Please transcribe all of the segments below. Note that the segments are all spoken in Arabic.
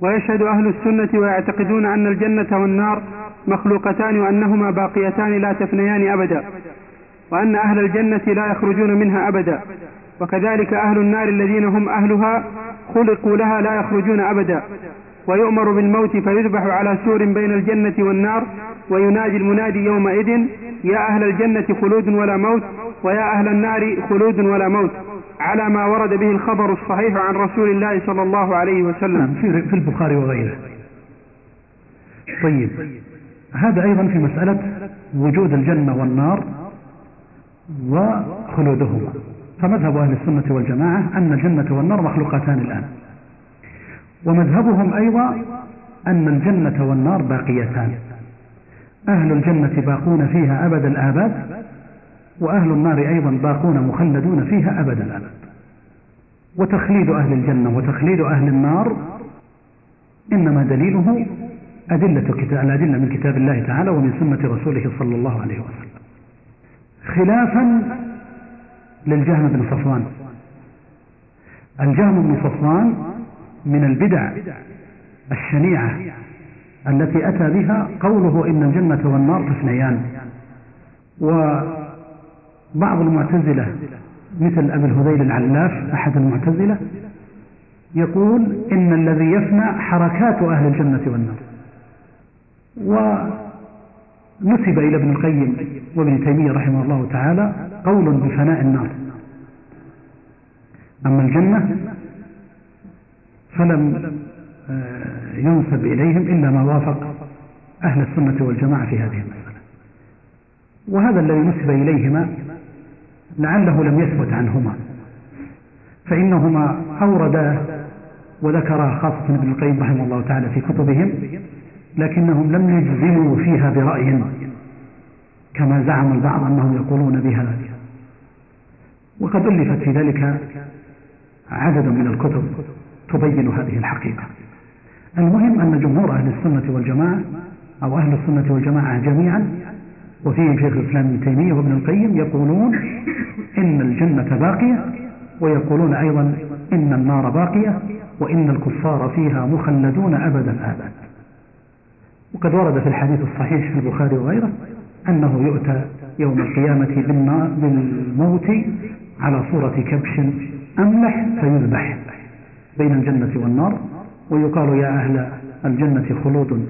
ويشهد أهل السنة ويعتقدون أن الجنة والنار مخلوقتان وأنهما باقيتان لا تفنيان أبدا وأن أهل الجنة لا يخرجون منها أبدا وكذلك أهل النار الذين هم أهلها خلقوا لها لا يخرجون أبدا ويؤمر بالموت فيذبح على سور بين الجنة والنار وينادي المنادي يومئذ يا أهل الجنة خلود ولا موت ويا أهل النار خلود ولا موت. على ما ورد به الخبر الصحيح عن رسول الله صلى الله عليه وسلم. نعم في البخاري وغيره. طيب هذا أيضا في مسألة وجود الجنة والنار وخلودهما. فمذهب أهل السنة والجماعة أن الجنة والنار مخلوقتان الآن. ومذهبهم أيضا أن الجنة والنار باقيتان. أهل الجنة باقون فيها أبد الآباد وأهل النار أيضا باقون مخلدون فيها أبد الآباد وتخليد أهل الجنة وتخليد أهل النار إنما دليله أدلة الأدلة من كتاب الله تعالى ومن سنة رسوله صلى الله عليه وسلم. خلافا للجهم بن صفوان. الجهم بن صفوان من البدع الشنيعة التي أتى بها قوله إن الجنة والنار تفنيان وبعض المعتزلة مثل أبي الهذيل العلاف أحد المعتزلة يقول إن الذي يفنى حركات أهل الجنة والنار. ونسب إلى ابن القيم وابن تيمية رحمه الله تعالى قول بفناء النار. أما الجنة فلم آه، ينسب إليهم إلا ما وافق أهل السنة والجماعة في هذه المسألة. وهذا الذي نسب إليهما لعله لم يثبت عنهما. فإنهما أوردا وذكرا خاصة ابن القيم رحمه الله تعالى في كتبهم لكنهم لم يجزموا فيها برأي كما زعم البعض أنهم يقولون بها. وقد ألفت في ذلك عدد من الكتب تبين هذه الحقيقة. المهم أن جمهور أهل السنة والجماعة أو أهل السنة والجماعة جميعا وفيهم شيخ الإسلام ابن تيمية وابن القيم يقولون إن الجنة باقية ويقولون أيضا إن النار باقية وإن الكفار فيها مخلدون أبد الآباد وقد ورد في الحديث الصحيح في البخاري وغيره أنه يؤتى يوم القيامة بالموت على صورة كبش أملح فيذبح بين الجنة والنار ويقال يا أهل الجنة خلود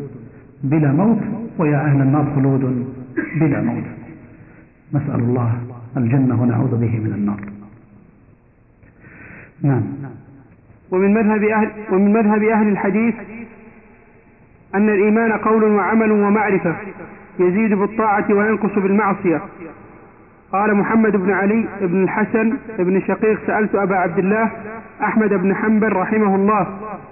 بلا موت ويا أهل النار خلود بلا موت. نسأل الله الجنة ونعوذ به من النار. نعم. ومن مذهب أهل, ومن مذهب أهل الحديث أن الإيمان قول وعمل ومعرفة يزيد بالطاعة وينقص بالمعصية. قال محمد بن علي بن الحسن بن شقيق سألت أبا عبد الله أحمد بن حنبل رحمه الله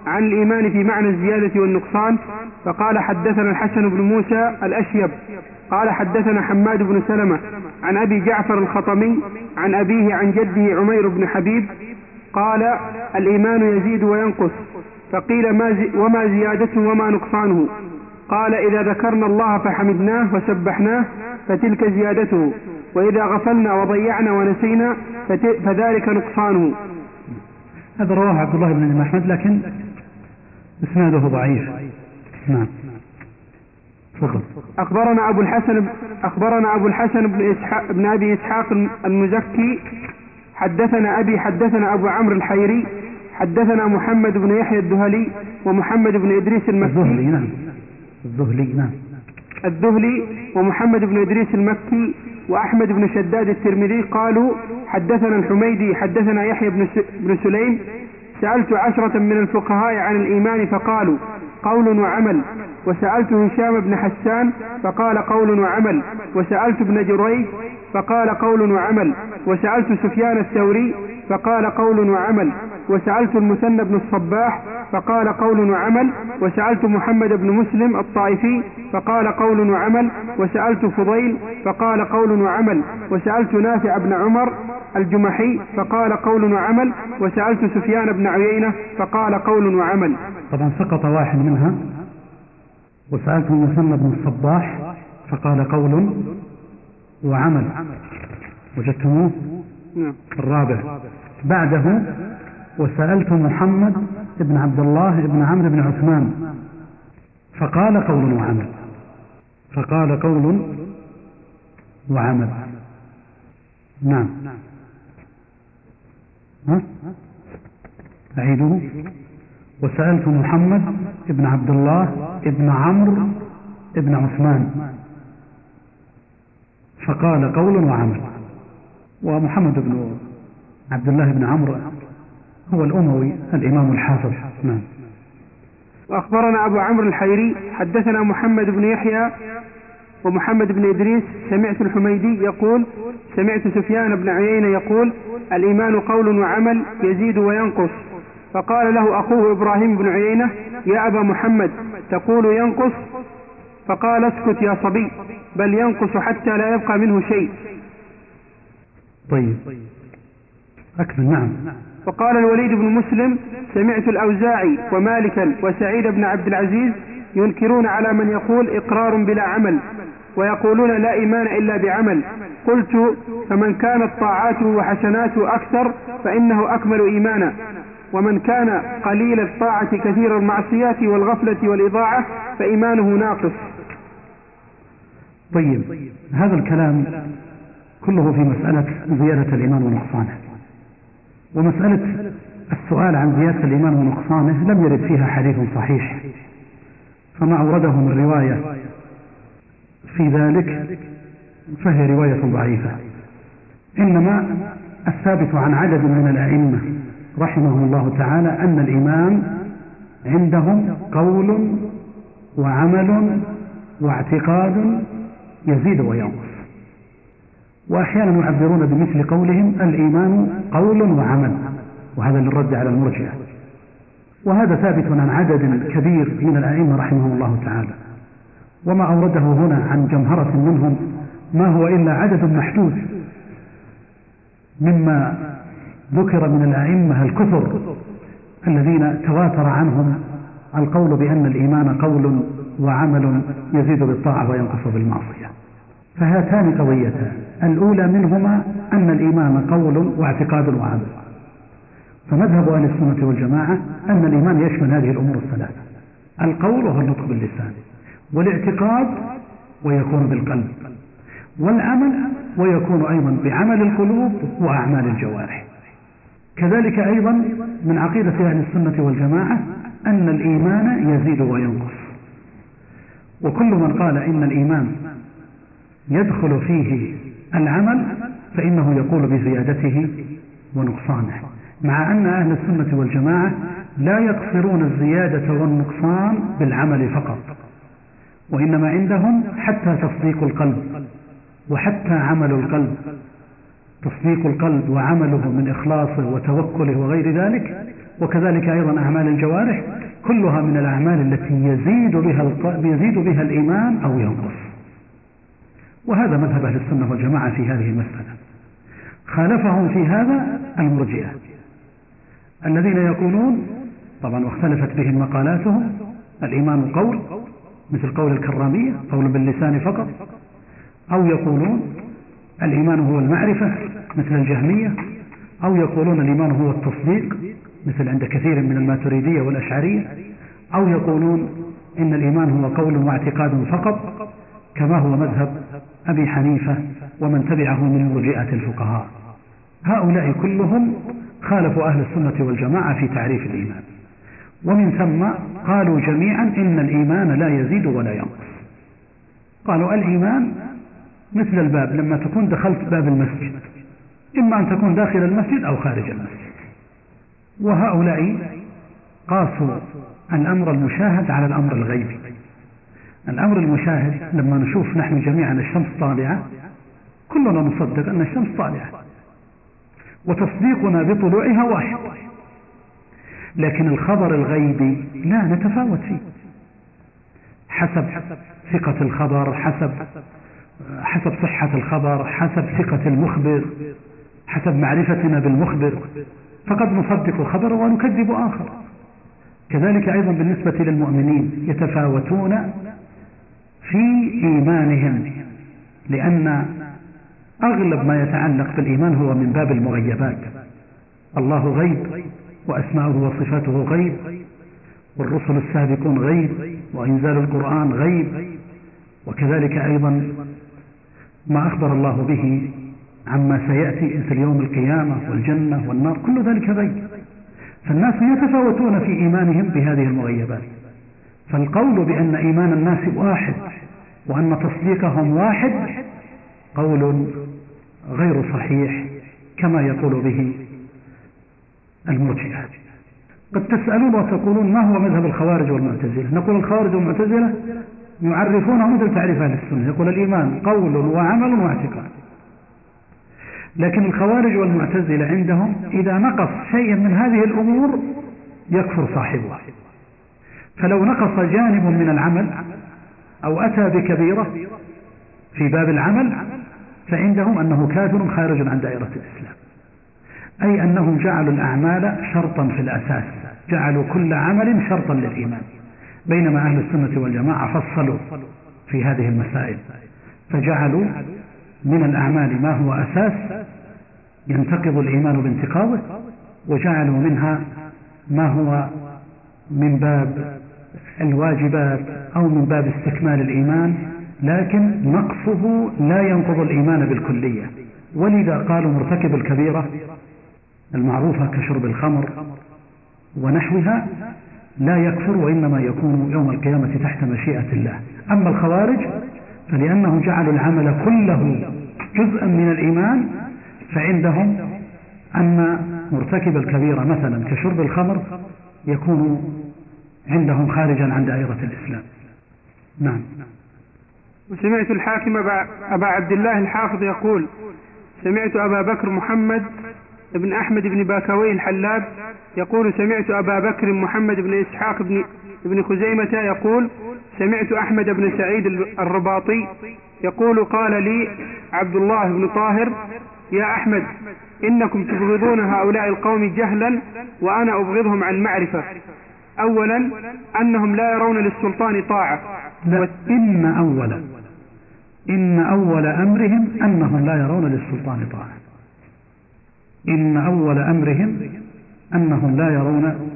عن الإيمان في معنى الزيادة والنقصان فقال حدثنا الحسن بن موسى الأشيب قال حدثنا حماد بن سلمة عن أبي جعفر الخطمي عن أبيه عن جده عمير بن حبيب قال الإيمان يزيد وينقص فقيل ما زي وما زيادته وما نقصانه. قال إذا ذكرنا الله فحمدناه وسبحناه فتلك زيادته. وإذا غفلنا وضيعنا ونسينا فذلك نقصانه. هذا رواه عبد الله بن الإمام أحمد لكن إسناده ضعيف. نعم. تفضل. أخبرنا أبو الحسن أخبرنا أبو الحسن بن إسحاق بن أبي إسحاق المزكي حدثنا أبي حدثنا أبو عمرو الحيري حدثنا محمد بن يحيى الدهلي ومحمد بن إدريس المكي. الذهلي نعم. الذهلي نعم. الذهلي ومحمد بن إدريس المكي وأحمد بن شداد الترمذي قالوا حدثنا الحميدي حدثنا يحيى بن سليم. سألت عشرة من الفقهاء عن الإيمان فقالوا قول وعمل. وسألت هشام بن حسان فقال قول وعمل. وسألت ابن جريج فقال قول وعمل. وسألت سفيان الثوري فقال قول وعمل. وسألت المثنى بن الصباح فقال قول وعمل. وسألت محمد بن مسلم الطائفي فقال قول وعمل. وسألت فضيل فقال قول وعمل. وسألت نافع بن عمر الجمحي فقال قول وعمل. وسألت سفيان بن عيينة فقال قول وعمل. طبعا سقط واحد منها. وسألت المثنى بن الصباح فقال قول وعمل. وجدتموه؟ الرابع. بعده وسألت محمد بن عبد الله بن عمرو بن عثمان فقال قول وعمل فقال قول وعمل. نعم. ها؟ أعيده. وسألت محمد بن عبد الله بن عمرو بن عثمان فقال قول وعمل. ومحمد بن عبد الله بن عمرو هو الأموي الإمام الحافظ. نعم. وأخبرنا أبو عمرو الحيري حدثنا محمد بن يحيى ومحمد بن إدريس سمعت الحميدي يقول سمعت سفيان بن عيينة يقول الإيمان قول وعمل يزيد وينقص. فقال له أخوه إبراهيم بن عيينة يا أبا محمد تقول ينقص؟ فقال اسكت يا صبي بل ينقص حتى لا يبقى منه شيء. طيب. أكمل نعم. وقال الوليد بن مسلم سمعت الأوزاعي ومالكا وسعيد بن عبد العزيز ينكرون على من يقول إقرار بلا عمل ويقولون لا إيمان إلا بعمل. قلت فمن كانت طاعاته وحسناته أكثر فإنه أكمل إيمانا. ومن كان قليل الطاعة كثير المعصيات والغفلة والإضاعة فإيمانه ناقص. طيب هذا الكلام كله في مسألة زيادة الإيمان ونقصانه. ومسألة السؤال عن زيادة الإيمان ونقصانه لم يرد فيها حديث صحيح. فما أورده من رواية في ذلك فهي رواية ضعيفة. إنما الثابت عن عدد من الأئمة رحمهم الله تعالى أن الإيمان عندهم قول وعمل واعتقاد يزيد وينقص. وأحيانا يعبرون بمثل قولهم الإيمان قول وعمل وهذا للرد على المرجئة. وهذا ثابت عن عدد كبير من الأئمة رحمهم الله تعالى. وما أورده هنا عن جمهرة منهم ما هو إلا عدد محدود مما ذكر من الأئمة الكثر الذين تواتر عنهم القول بأن الإيمان قول وعمل يزيد بالطاعة وينقص بالمعصية. فهاتان قضيتان. الأولى منهما أن الإيمان قول واعتقاد وعمل. فمذهب أهل السنة والجماعة أن الإيمان يشمل هذه الأمور الثلاثة. القول وهو النطق باللسان والاعتقاد ويكون بالقلب والعمل ويكون أيضا بعمل القلوب وأعمال الجوارح. كذلك أيضا من عقيدة أهل السنة والجماعة أن الإيمان يزيد وينقص. وكل من قال إن الإيمان يدخل فيه العمل فإنه يقول بزيادته ونقصانه. مع أن أهل السنة والجماعة لا يقصرون الزيادة والنقصان بالعمل فقط وإنما عندهم حتى تصديق القلب وحتى عمل القلب. تصديق القلب وعمله من إخلاصه وتوكله وغير ذلك وكذلك أيضا أعمال الجوارح كلها من الأعمال التي يزيد بها يزيد بها الإيمان أو ينقص. وهذا مذهب أهل السنة والجماعة في هذه المسألة. خالفهم في هذا المرجئة. الذين يقولون طبعا واختلفت بهم مقالاتهم الإيمان قول مثل قول الكرامية قول باللسان فقط أو يقولون الإيمان هو المعرفة مثل الجهمية أو يقولون الإيمان هو التصديق مثل عند كثير من الماتريدية والأشعرية أو يقولون إن الإيمان هو قول واعتقاد فقط كما هو مذهب أبي حنيفة ومن تبعه من مرجئة الفقهاء. هؤلاء كلهم خالفوا أهل السنة والجماعة في تعريف الإيمان. ومن ثم قالوا جميعا إن الإيمان لا يزيد ولا ينقص. قالوا الإيمان مثل الباب لما تكون دخلت باب المسجد إما أن تكون داخل المسجد أو خارج المسجد. وهؤلاء قاسوا الأمر المشاهد على الأمر الغيبي. الأمر المشاهد لما نشوف نحن جميعا الشمس طالعة كلنا نصدق أن الشمس طالعة. وتصديقنا بطلوعها واحد. لكن الخبر الغيبي لا نتفاوت فيه. حسب ثقة الخبر حسب حسب صحة الخبر حسب ثقة المخبر حسب معرفتنا بالمخبر. فقد نصدق خبرا ونكذب آخر. كذلك أيضا بالنسبة للمؤمنين يتفاوتون في إيمانهم لأن أغلب ما يتعلق بالإيمان هو من باب المغيبات. الله غيب وأسماؤه وصفاته غيب والرسل السابقون غيب وإنزال القرآن غيب وكذلك أيضا ما أخبر الله به عما سيأتي مثل يوم القيامة والجنة والنار كل ذلك غيب. فالناس يتفاوتون في إيمانهم بهذه المغيبات. فالقول بأن إيمان الناس واحد وأن تصديقهم واحد قول غير صحيح كما يقول به المرجئة. قد تسألون وتقولون ما هو مذهب الخوارج والمعتزلة؟ نقول الخوارج والمعتزلة يعرفونه مثل تعريف أهل السنة. يقول الإيمان قول وعمل واعتقاد. لكن الخوارج والمعتزلة عندهم إذا نقص شيء من هذه الأمور يكفر صاحبه فلو نقص جانب من العمل أو أتى بكبيرة في باب العمل فعندهم أنه كافر خارج عن دائرة الإسلام. أي أنهم جعلوا الأعمال شرطا في الأساس جعلوا كل عمل شرطا للإيمان. بينما أهل السنة والجماعة فصلوا في هذه المسائل فجعلوا من الأعمال ما هو أساس ينتقض الإيمان بانتقاضه وجعلوا منها ما هو من باب الواجبات أو من باب استكمال الإيمان لكن نقصه لا ينقض الإيمان بالكلية. ولذا قالوا مرتكب الكبيرة المعروفة كشرب الخمر ونحوها لا يكفر وإنما يكون يوم القيامة تحت مشيئة الله. أما الخوارج فلأنهم جعلوا العمل كله جزءا من الإيمان فعندهم أن مرتكب الكبيرة مثلا كشرب الخمر يكون عندهم خارجا عن دائرة الإسلام. نعم. وسمعت الحاكم أبا عبد الله الحافظ يقول سمعت أبا بكر محمد بن أحمد بن باكوي الحلاب يقول سمعت أبا بكر محمد بن إسحاق بن, بن خزيمة يقول سمعت أحمد بن سعيد الرباطي يقول قال لي عبد الله بن طاهر يا أحمد إنكم تبغضون هؤلاء القوم جهلا وأنا أبغضهم عن معرفة. أولا أنهم لا يرون للسلطان طاعة. لا إن أولا إن أول أمرهم أنهم لا يرون للسلطان طاعة. إن أول أمرهم أنهم لا يرون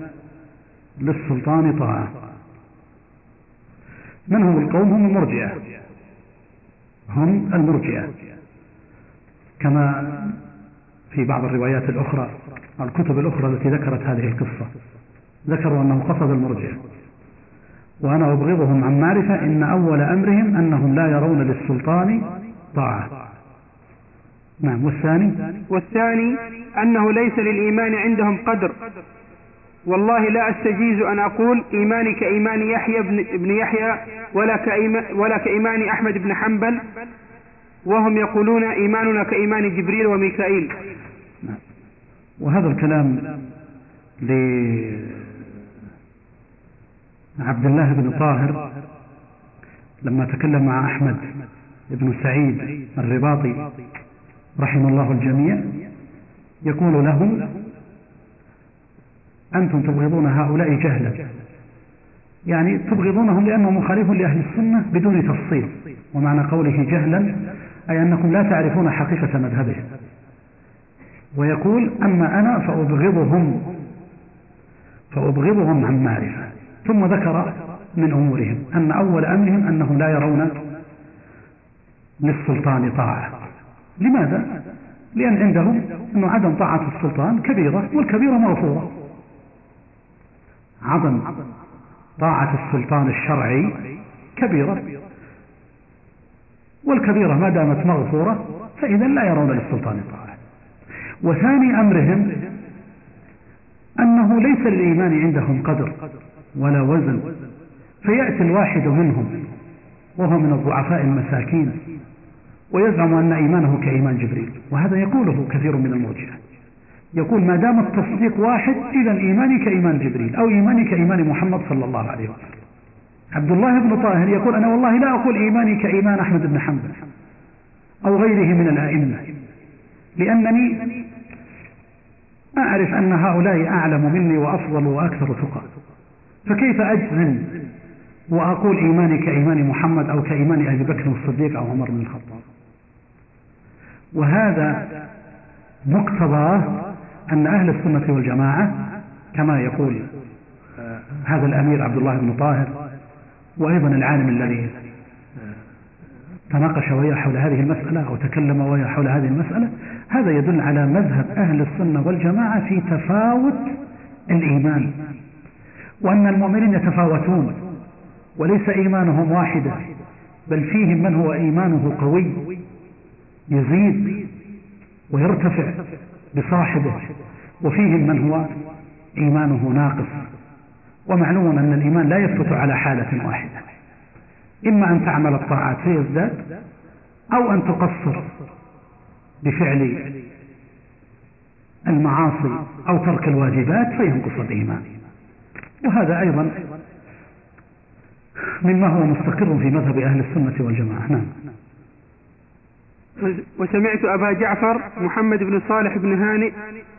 للسلطان طاعة. من هم القوم؟ هم المرجئة. هم المرجئة. كما في بعض الروايات الأخرى الكتب الأخرى التي ذكرت هذه القصة. ذكروا أنه قصد المرجئة وأنا أبغضهم عن معرفة إن أول أمرهم أنهم لا يرون للسلطان طاعة. نعم والثاني؟ والثاني أنه ليس للإيمان عندهم قدر. والله لا أستجيز أن أقول إيماني كإيمان يحيى بن, بن يحيى ولا, كإيمان ولا كإيمان أحمد بن حنبل وهم يقولون إيماننا كإيمان جبريل وميكائيل. نعم. وهذا الكلام لعبد الله بن طاهر لما تكلم مع أحمد بن سعيد الرباطي رحم الله الجميع يقول له أنتم تبغضون هؤلاء جهلا. يعني تبغضونهم لأنهم مخالف لأهل السنة بدون تفصيل ومعنى قوله جهلا أي أنكم لا تعرفون حقيقة مذهبهم. ويقول أما أنا فأبغضهم فأبغضهم عن معرفة. ثم ذكر من أمورهم. أن أول أمرهم أنهم لا يرون للسلطان طاعة. لماذا؟ لأن عندهم أن عدم طاعة السلطان كبيرة والكبيرة مغفورة عدم طاعة السلطان الشرعي كبيرة. والكبيرة ما دامت مغفورة فإذا لا يرون للسلطان طاعة. وثاني أمرهم أنه ليس للإيمان عندهم قدر. ولا وزن. فيأتي الواحد منهم وهو من الضعفاء المساكين ويزعم أن إيمانه كإيمان جبريل وهذا يقوله كثير من المرجئة. يقول ما دام التصديق واحد إذا إيماني كإيمان جبريل أو إيماني كإيمان محمد صلى الله عليه وسلم. عبد الله بن طاهر يقول أنا والله لا أقول إيماني كإيمان أحمد بن حنبل أو غيره من الأئمة لأنني أعرف أن هؤلاء أعلم مني وأفضل وأكثر ثقة. فكيف أجزم وأقول إيماني كإيمان محمد أو كإيمان أبي بكر الصديق أو عمر بن الخطاب؟ وهذا مقتضاه أن أهل السنة والجماعة كما يقول آه، هذا الأمير عبد الله بن طاهر وأيضا العالم الذي تناقش وياه حول هذه المسألة أو تكلم وياه حول هذه المسألة هذا يدل على مذهب أهل السنة والجماعة في تفاوت الإيمان. وأن المؤمنين يتفاوتون وليس إيمانهم واحدا بل فيهم من هو إيمانه قوي يزيد ويرتفع بصاحبه وفيهم من هو إيمانه ناقص. ومعلوم أن الإيمان لا يثبت على حالة واحدة. إما أن تعمل الطاعات فيزداد أو أن تقصر بفعل المعاصي أو ترك الواجبات فينقص الإيمان. وهذا أيضا مما هو مستقر في مذهب أهل السنة والجماعة. نعم. وسمعت أبا جعفر محمد بن صالح بن هانئ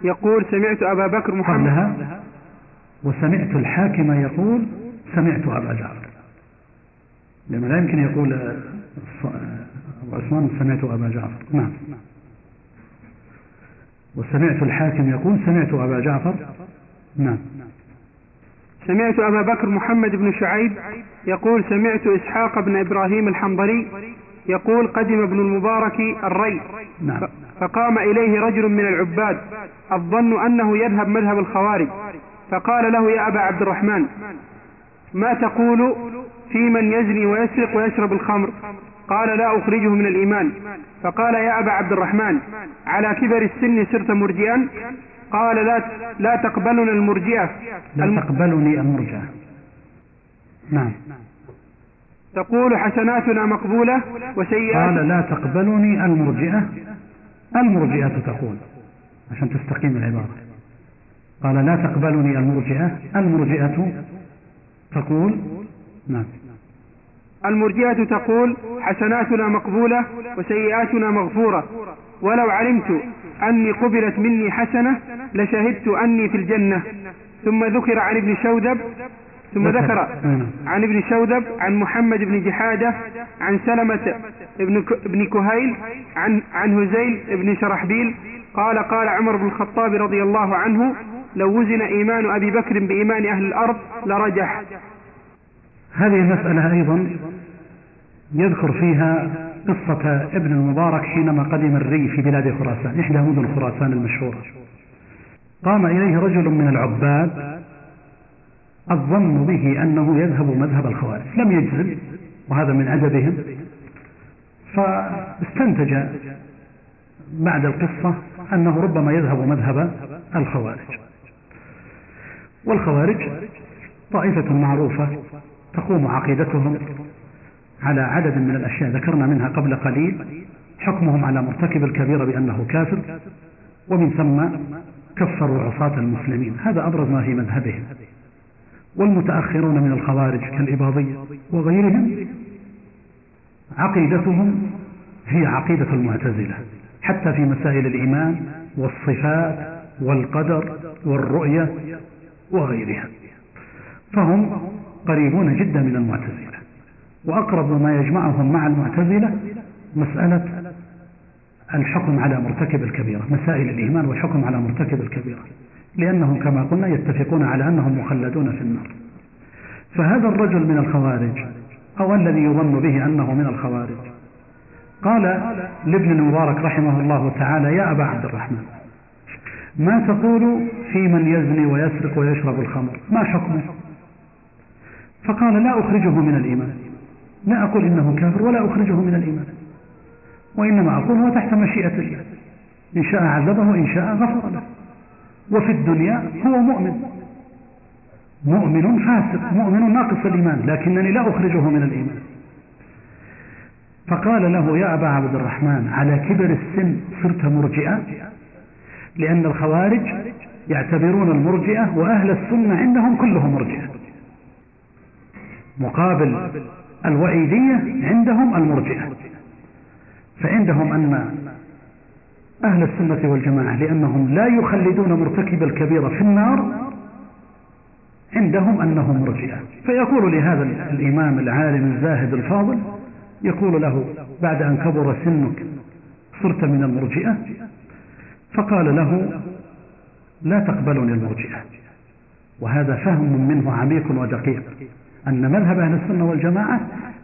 يقول سمعت أبا بكر محمد قبلها وسمعت الحاكم يقول سمعت أبا جعفر. لما لا يمكن يقول أبو عثمان سمعت أبا جعفر. نعم. وسمعت الحاكم يقول سمعت أبا جعفر. نعم. سمعت أبا بكر محمد بن شعيب يقول سمعت إسحاق بن إبراهيم الحنظلي يقول قدم ابن المبارك الري. نعم. فقام إليه رجل من العباد. الظن أنه يذهب مذهب الخوارج. فقال له يا أبا عبد الرحمن ما تقول في من يزني ويسرق ويشرب الخمر؟ قال لا أخرجه من الإيمان. فقال يا أبا عبد الرحمن على كبر السن صرت مرجئا؟ قال لا لا تقبلنا المرجئة. لا تقبلني المرجئة. نعم. تقول حسناتنا مقبولة وسيئات قال لا تقبلني المرجئة. المرجئة تقول عشان تستقيم العبارة. قال لا تقبلني المرجئة. المرجئة تقول نعم. المرجئة تقول حسناتنا مقبولة وسيئاتنا مغفورة. ولو علمت أني قبلت مني حسنة لشهدت أني في الجنة. ثم ذكر عن ابن شوذب ثم ذكر. عن ابن شوذب عن محمد بن جحادة عن سلمة ابن ابن كهيل عن عن هزيل بن شرحبيل. قال قال عمر بن الخطاب رضي الله عنه لو وزن إيمان أبي بكر بإيمان أهل الأرض لرجح. هذه المسألة أيضا يذكر فيها قصة ابن المبارك حينما قدم الري في بلاد خراسان إحدى مدن خراسان المشهورة. قام إليه رجل من العباد الظن به أنه يذهب مذهب الخوارج. لم يجزم وهذا من أدبهم. فاستنتج بعد القصة أنه ربما يذهب مذهب الخوارج. والخوارج طائفة معروفة تقوم عقيدتهم على عدد من الأشياء ذكرنا منها قبل قليل حكمهم على مرتكب الكبيرة بأنه كافر ومن ثم كفروا عصاة المسلمين. هذا أبرز ما في مذهبهم. والمتأخرون من الخوارج كالإباضية وغيرهم عقيدتهم هي عقيدة المعتزلة حتى في مسائل الإيمان والصفات والقدر والرؤية وغيرها. فهم قريبون جدا من المعتزلة. وأقرب ما يجمعهم مع المعتزلة مسألة الحكم على مرتكب الكبيرة مسائل الإيمان والحكم على مرتكب الكبيرة لأنهم كما قلنا يتفقون على أنهم مخلدون في النار. فهذا الرجل من الخوارج أو الذي يظن به أنه من الخوارج قال لابن المبارك رحمه الله تعالى يا أبا عبد الرحمن ما تقول في من يزني ويسرق ويشرب الخمر؟ ما حكمه؟ فقال لا أخرجه من الإيمان. لا أقول إنه كافر ولا أخرجه من الإيمان. وإنما أقول هو تحت مشيئة الله. إن شاء عذبه وإن شاء غفر له. وفي الدنيا هو مؤمن. مؤمن فاسق مؤمن ناقص الإيمان لكنني لا أخرجه من الإيمان. فقال له يا أبا عبد الرحمن على كبر السن صرت مرجئا؟ لأن الخوارج يعتبرون المرجئة وأهل السنة عندهم كلهم مرجئة. مقابل الوعيدية عندهم المرجئة. فعندهم أن أهل السنة والجماعة لأنهم لا يخلدون مرتكب الكبيرة في النار عندهم أنهم مرجئة. فيقول لهذا الإمام العالم الزاهد الفاضل يقول له بعد أن كبر سنك صرت من المرجئة؟ فقال له لا تقبلني المرجئة. وهذا فهم منه عميق ودقيق. أن مذهب أهل السنة والجماعة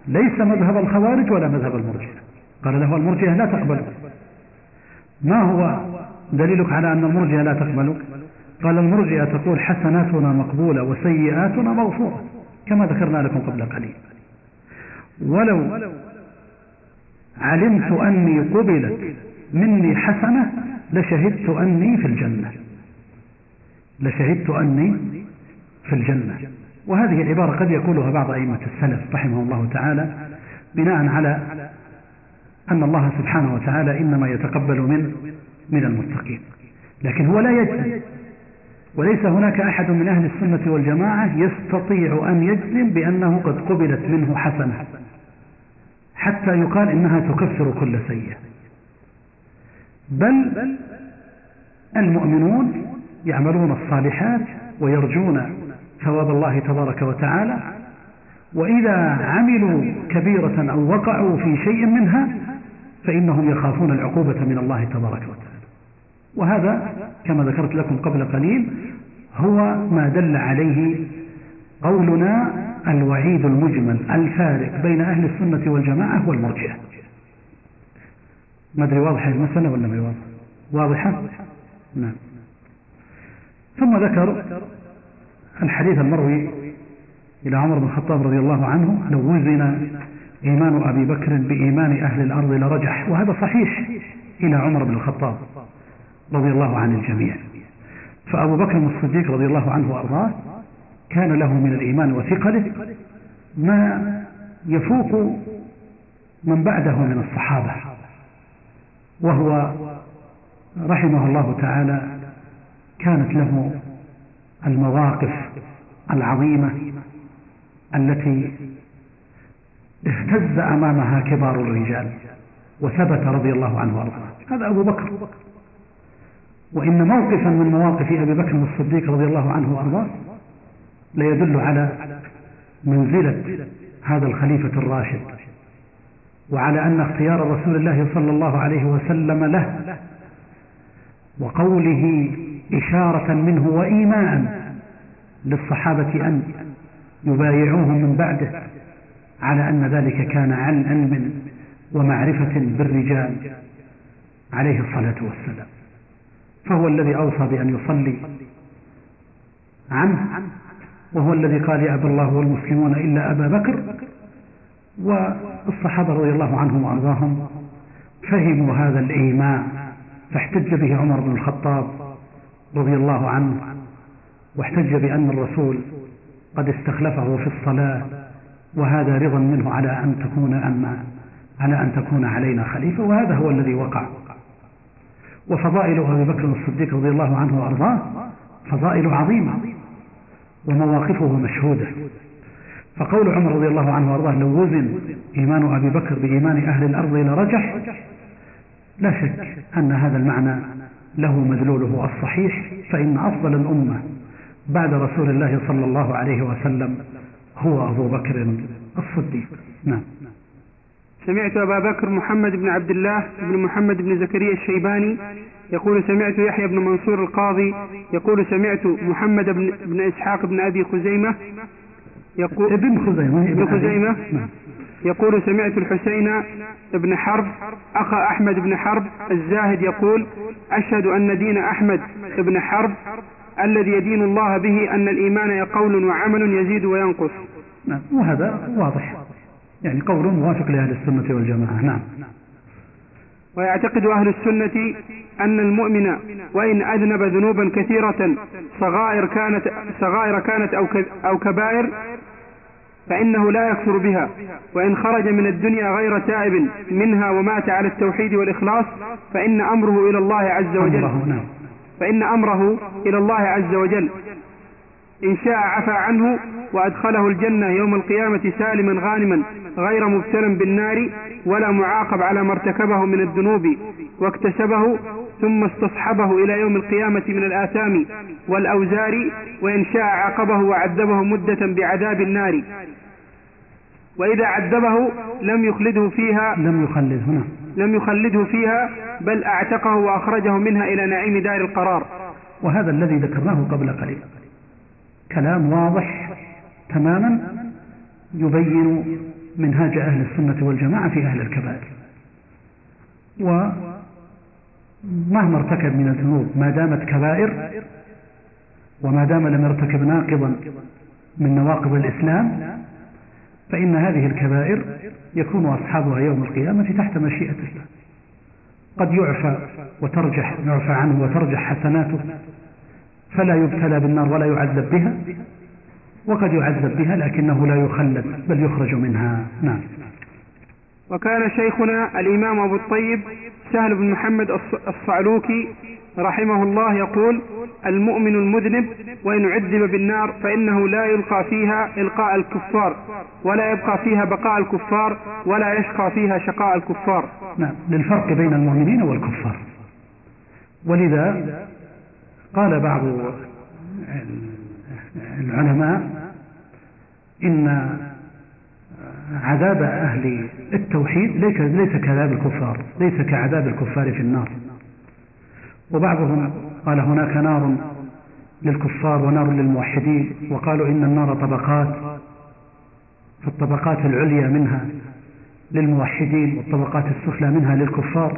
ليس مذهب الخوارج ولا مذهب المرجئة. قال له المرجئة لا تقبل. ما هو دليلك على أن المرجئة لا تقبل؟ قال المرجئة تقول حسناتنا مقبولة وسيئاتنا مغفورة كما ذكرنا لكم قبل قليل. ولو علمت أني قبلت مني حسنة لشهدت أني في الجنة. لشهدت أني في الجنة. وهذه العبارة قد يقولها بعض أئمة السلف رحمه الله تعالى بناء على أن الله سبحانه وتعالى إنما يتقبل من من المتقين. لكن هو لا يجزم. وليس هناك أحد من أهل السنة والجماعة يستطيع أن يجزم بأنه قد قبلت منه حسنة حتى يقال إنها تكفر كل سيئة. بل المؤمنون يعملون الصالحات ويرجون ثواب الله تبارك وتعالى وإذا عملوا كبيرة أو وقعوا في شيء منها فإنهم يخافون العقوبة من الله تبارك وتعالى. وهذا كما ذكرت لكم قبل قليل هو ما دل عليه قولنا الوعيد المجمل الفارق بين أهل السنة والجماعة والمرجئة. ما أدري واضحة المسألة ولا ما واضحة؟ واضحة؟ نعم. ثم ذكر الحديث المروي إلى عمر بن الخطاب رضي الله عنه لو وزن إيمان أبي بكر بإيمان أهل الأرض لرجح وهذا صحيح إلى عمر بن الخطاب رضي الله عن الجميع. فأبو بكر الصديق رضي الله عنه وأرضاه كان له من الإيمان وثقله ما يفوق من بعده من الصحابة وهو رحمه الله تعالى كانت له المواقف العظيمة التي اهتز أمامها كبار الرجال وثبت رضي الله عنه وأرضاه. هذا أبو بكر. وإن موقفا من مواقف أبي بكر الصديق رضي الله عنه وأرضاه ليدل على منزلة هذا الخليفة الراشد وعلى أن اختيار رسول الله صلى الله عليه وسلم له وقوله إشارة منه وإيماء للصحابة أن يبايعوه من بعده على أن ذلك كان عن علم ومعرفة بالرجال عليه الصلاة والسلام. فهو الذي أوصى بأن يصلي عنه وهو الذي قال يا أبا الله والمسلمون إلا أبا بكر. والصحابة رضي الله عنهم وأرضاهم فهموا هذا الإيمان فاحتج به عمر بن الخطاب رضي الله عنه واحتج بأن الرسول قد استخلفه في الصلاة وهذا رضا منه على أن تكون أما على أن تكون علينا خليفة وهذا هو الذي وقع. وفضائل أبي بكر الصديق رضي الله عنه وأرضاه فضائل عظيمة ومواقفه مشهودة. فقول عمر رضي الله عنه وأرضاه لو وزن إيمان أبي بكر بإيمان أهل الأرض لرجح لا شك أن هذا المعنى له مدلوله الصحيح فإن أفضل الأمة بعد رسول الله صلى الله عليه وسلم هو أبو بكر الصديق. نعم. سمعت أبا بكر محمد بن عبد الله بن محمد بن زكريا الشيباني يقول سمعت يحيى بن منصور القاضي يقول سمعت محمد بن, بن إسحاق بن أبي خزيمة يقول ابن خزيمة ابن خزيمة؟ نعم. يقول سمعت الحسين بن حرب أخا أحمد بن حرب الزاهد يقول أشهد أن دين أحمد بن حرب الذي يدين الله به أن الإيمان قول وعمل يزيد وينقص. نعم وهذا واضح. يعني قول موافق لأهل السنة والجماعة. نعم. ويعتقد أهل السنة أن المؤمن وإن أذنب ذنوبا كثيرة صغائر كانت صغائر كانت أو أو كبائر فإنه لا يكفر بها. وإن خرج من الدنيا غير تائب منها ومات على التوحيد والإخلاص فإن أمره إلى الله عز وجل. نعم. فإن أمره إلى الله عز وجل. إن شاء عفى عنه وأدخله الجنة يوم القيامة سالما غانما. غير مبتلا بالنار ولا معاقب على ما ارتكبه من الذنوب واكتسبه ثم استصحبه إلى يوم القيامة من الآثام والأوزار وإن شاء عاقبه وعذبه مدة بعذاب النار. وإذا عذبه لم يخلده فيها لم يخلده نعم. لم يخلده فيها بل أعتقه وأخرجه منها إلى نعيم دار القرار. وهذا الذي ذكرناه قبل قليل. كلام واضح تماما يبين منهاج أهل السنة والجماعة في أهل الكبائر. ومهما ارتكب من الذنوب ما دامت كبائر وما دام لم يرتكب ناقضا من نواقض الإسلام فإن هذه الكبائر يكون أصحابها يوم القيامة تحت مشيئة الله. قد يعفى وترجح يعفى عنه وترجح حسناته فلا يبتلى بالنار ولا يعذب بها وقد يعذب بها لكنه لا يخلد بل يخرج منها. نعم. وكان شيخنا الإمام أبو الطيب سهل بن محمد الصعلوكي رحمه الله يقول المؤمن المذنب وإن عذب بالنار فإنه لا يلقى فيها إلقاء الكفار ولا يبقى فيها بقاء الكفار ولا يشقى فيها شقاء الكفار. نعم. للفرق بين المؤمنين والكفار. ولذا قال بعض العلماء إن عذاب أهل التوحيد ليس كعذاب الكفار ليس كعذاب الكفار في النار. وبعضهم قال هناك نار للكفار ونار للموحدين وقالوا إن النار طبقات فالطبقات العليا منها للموحدين والطبقات السفلى منها للكفار.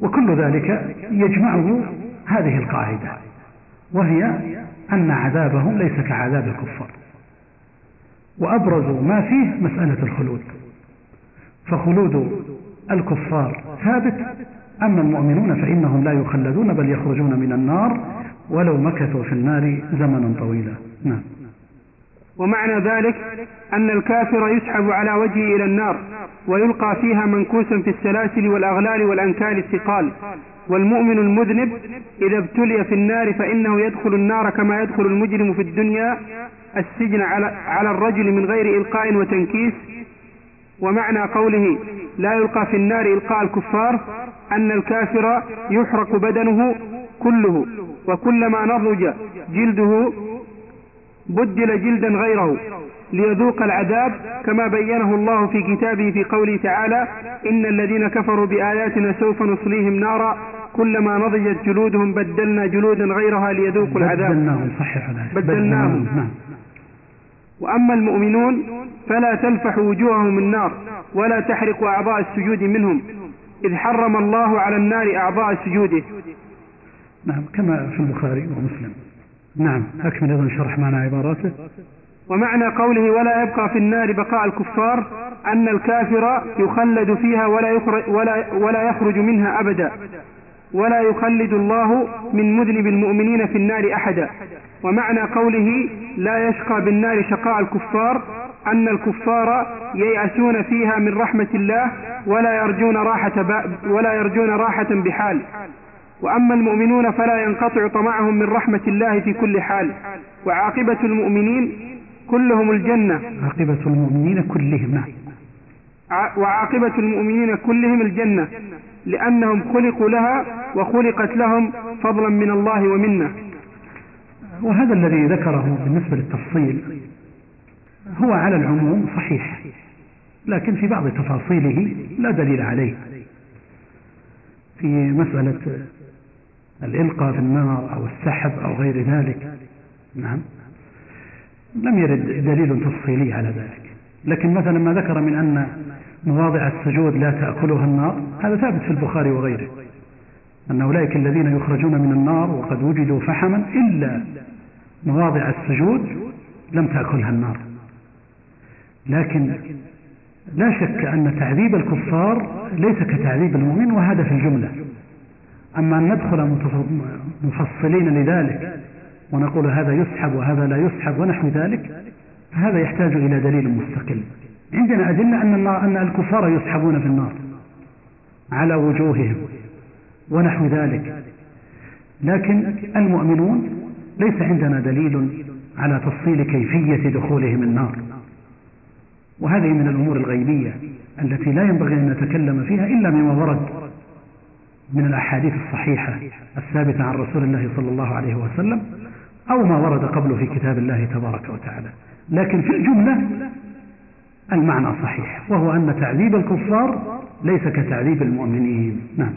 وكل ذلك يجمعه هذه القاعدة وهي أن عذابهم ليس كعذاب الكفار. وأبرز ما فيه مسألة الخلود. فخلود الكفار ثابت. أما المؤمنون فإنهم لا يخلدون بل يخرجون من النار ولو مكثوا في النار زمنا طويلا. نعم. ومعنى ذلك أن الكافر يسحب على وجهه إلى النار ويلقى فيها منكوسا في السلاسل والأغلال والأنكال الثقال. والمؤمن المذنب إذا ابتلي في النار فإنه يدخل النار كما يدخل المجرم في الدنيا السجن على, على الرجل من غير إلقاء وتنكيس ومعنى قوله لا يلقى في النار إلقاء الكفار أن الكافر يحرق بدنه كله وكلما نضج جلده بدل جلدا غيره ليذوق العذاب كما بينه الله في كتابه في قوله تعالى إن الذين كفروا بآياتنا سوف نصليهم نارا كلما نضجت جلودهم بدلنا جلودا غيرها ليذوقوا العذاب. بدلناهم صحح بدلناهم نعم. وأما المؤمنون فلا تلفح وجوههم النار ولا تحرق أعضاء السجود منهم. إذ حرم الله على النار أعضاء سجوده. نعم كما في البخاري ومسلم. نعم أكمل أيضا شرح معنى عباراته. ومعنى قوله ولا يبقى في النار بقاء الكفار أن الكافر يخلد فيها ولا يخرج, ولا, ولا يخرج منها أبدا. ولا يخلد الله من مذنب المؤمنين في النار أحدا. ومعنى قوله لا يشقى بالنار شقاء الكفار أن الكفار ييأسون فيها من رحمة الله ولا يرجون راحة ولا يرجون راحة بحال. وأما المؤمنون فلا ينقطع طمعهم من رحمة الله في كل حال. وعاقبة المؤمنين كلهم الجنة. عاقبة المؤمنين كلهم. وعاقبة المؤمنين كلهم الجنة لأنهم خلقوا لها وخلقت لهم فضلا من الله ومنه. وهذا الذي ذكره بالنسبة للتفصيل هو على العموم صحيح لكن في بعض تفاصيله لا دليل عليه. في مسألة الإلقاء في النار أو السحب أو غير ذلك نعم لم يرد دليل تفصيلي على ذلك. لكن مثلا ما ذكر من أن مواضع السجود لا تأكلها النار هذا ثابت في البخاري وغيره أن أولئك الذين يخرجون من النار وقد وجدوا فحما إلا مواضع السجود لم تأكلها النار. لكن لا شك أن تعذيب الكفار ليس كتعذيب المؤمن وهذا في الجملة. أما أن ندخل مفصلين لذلك ونقول هذا يسحب وهذا لا يسحب ونحو ذلك فهذا يحتاج إلى دليل مستقل. عندنا أدلة أن, أن الكفار يسحبون في النار على وجوههم ونحو ذلك. لكن المؤمنون ليس عندنا دليل على تفصيل كيفية دخولهم النار. وهذه من الأمور الغيبية التي لا ينبغي أن نتكلم فيها إلا مما ورد من الأحاديث الصحيحة الثابتة عن رسول الله صلى الله عليه وسلم أو ما ورد قبله في كتاب الله تبارك وتعالى. لكن في الجملة المعنى صحيح وهو أن تعذيب الكفار ليس كتعذيب المؤمنين. نعم.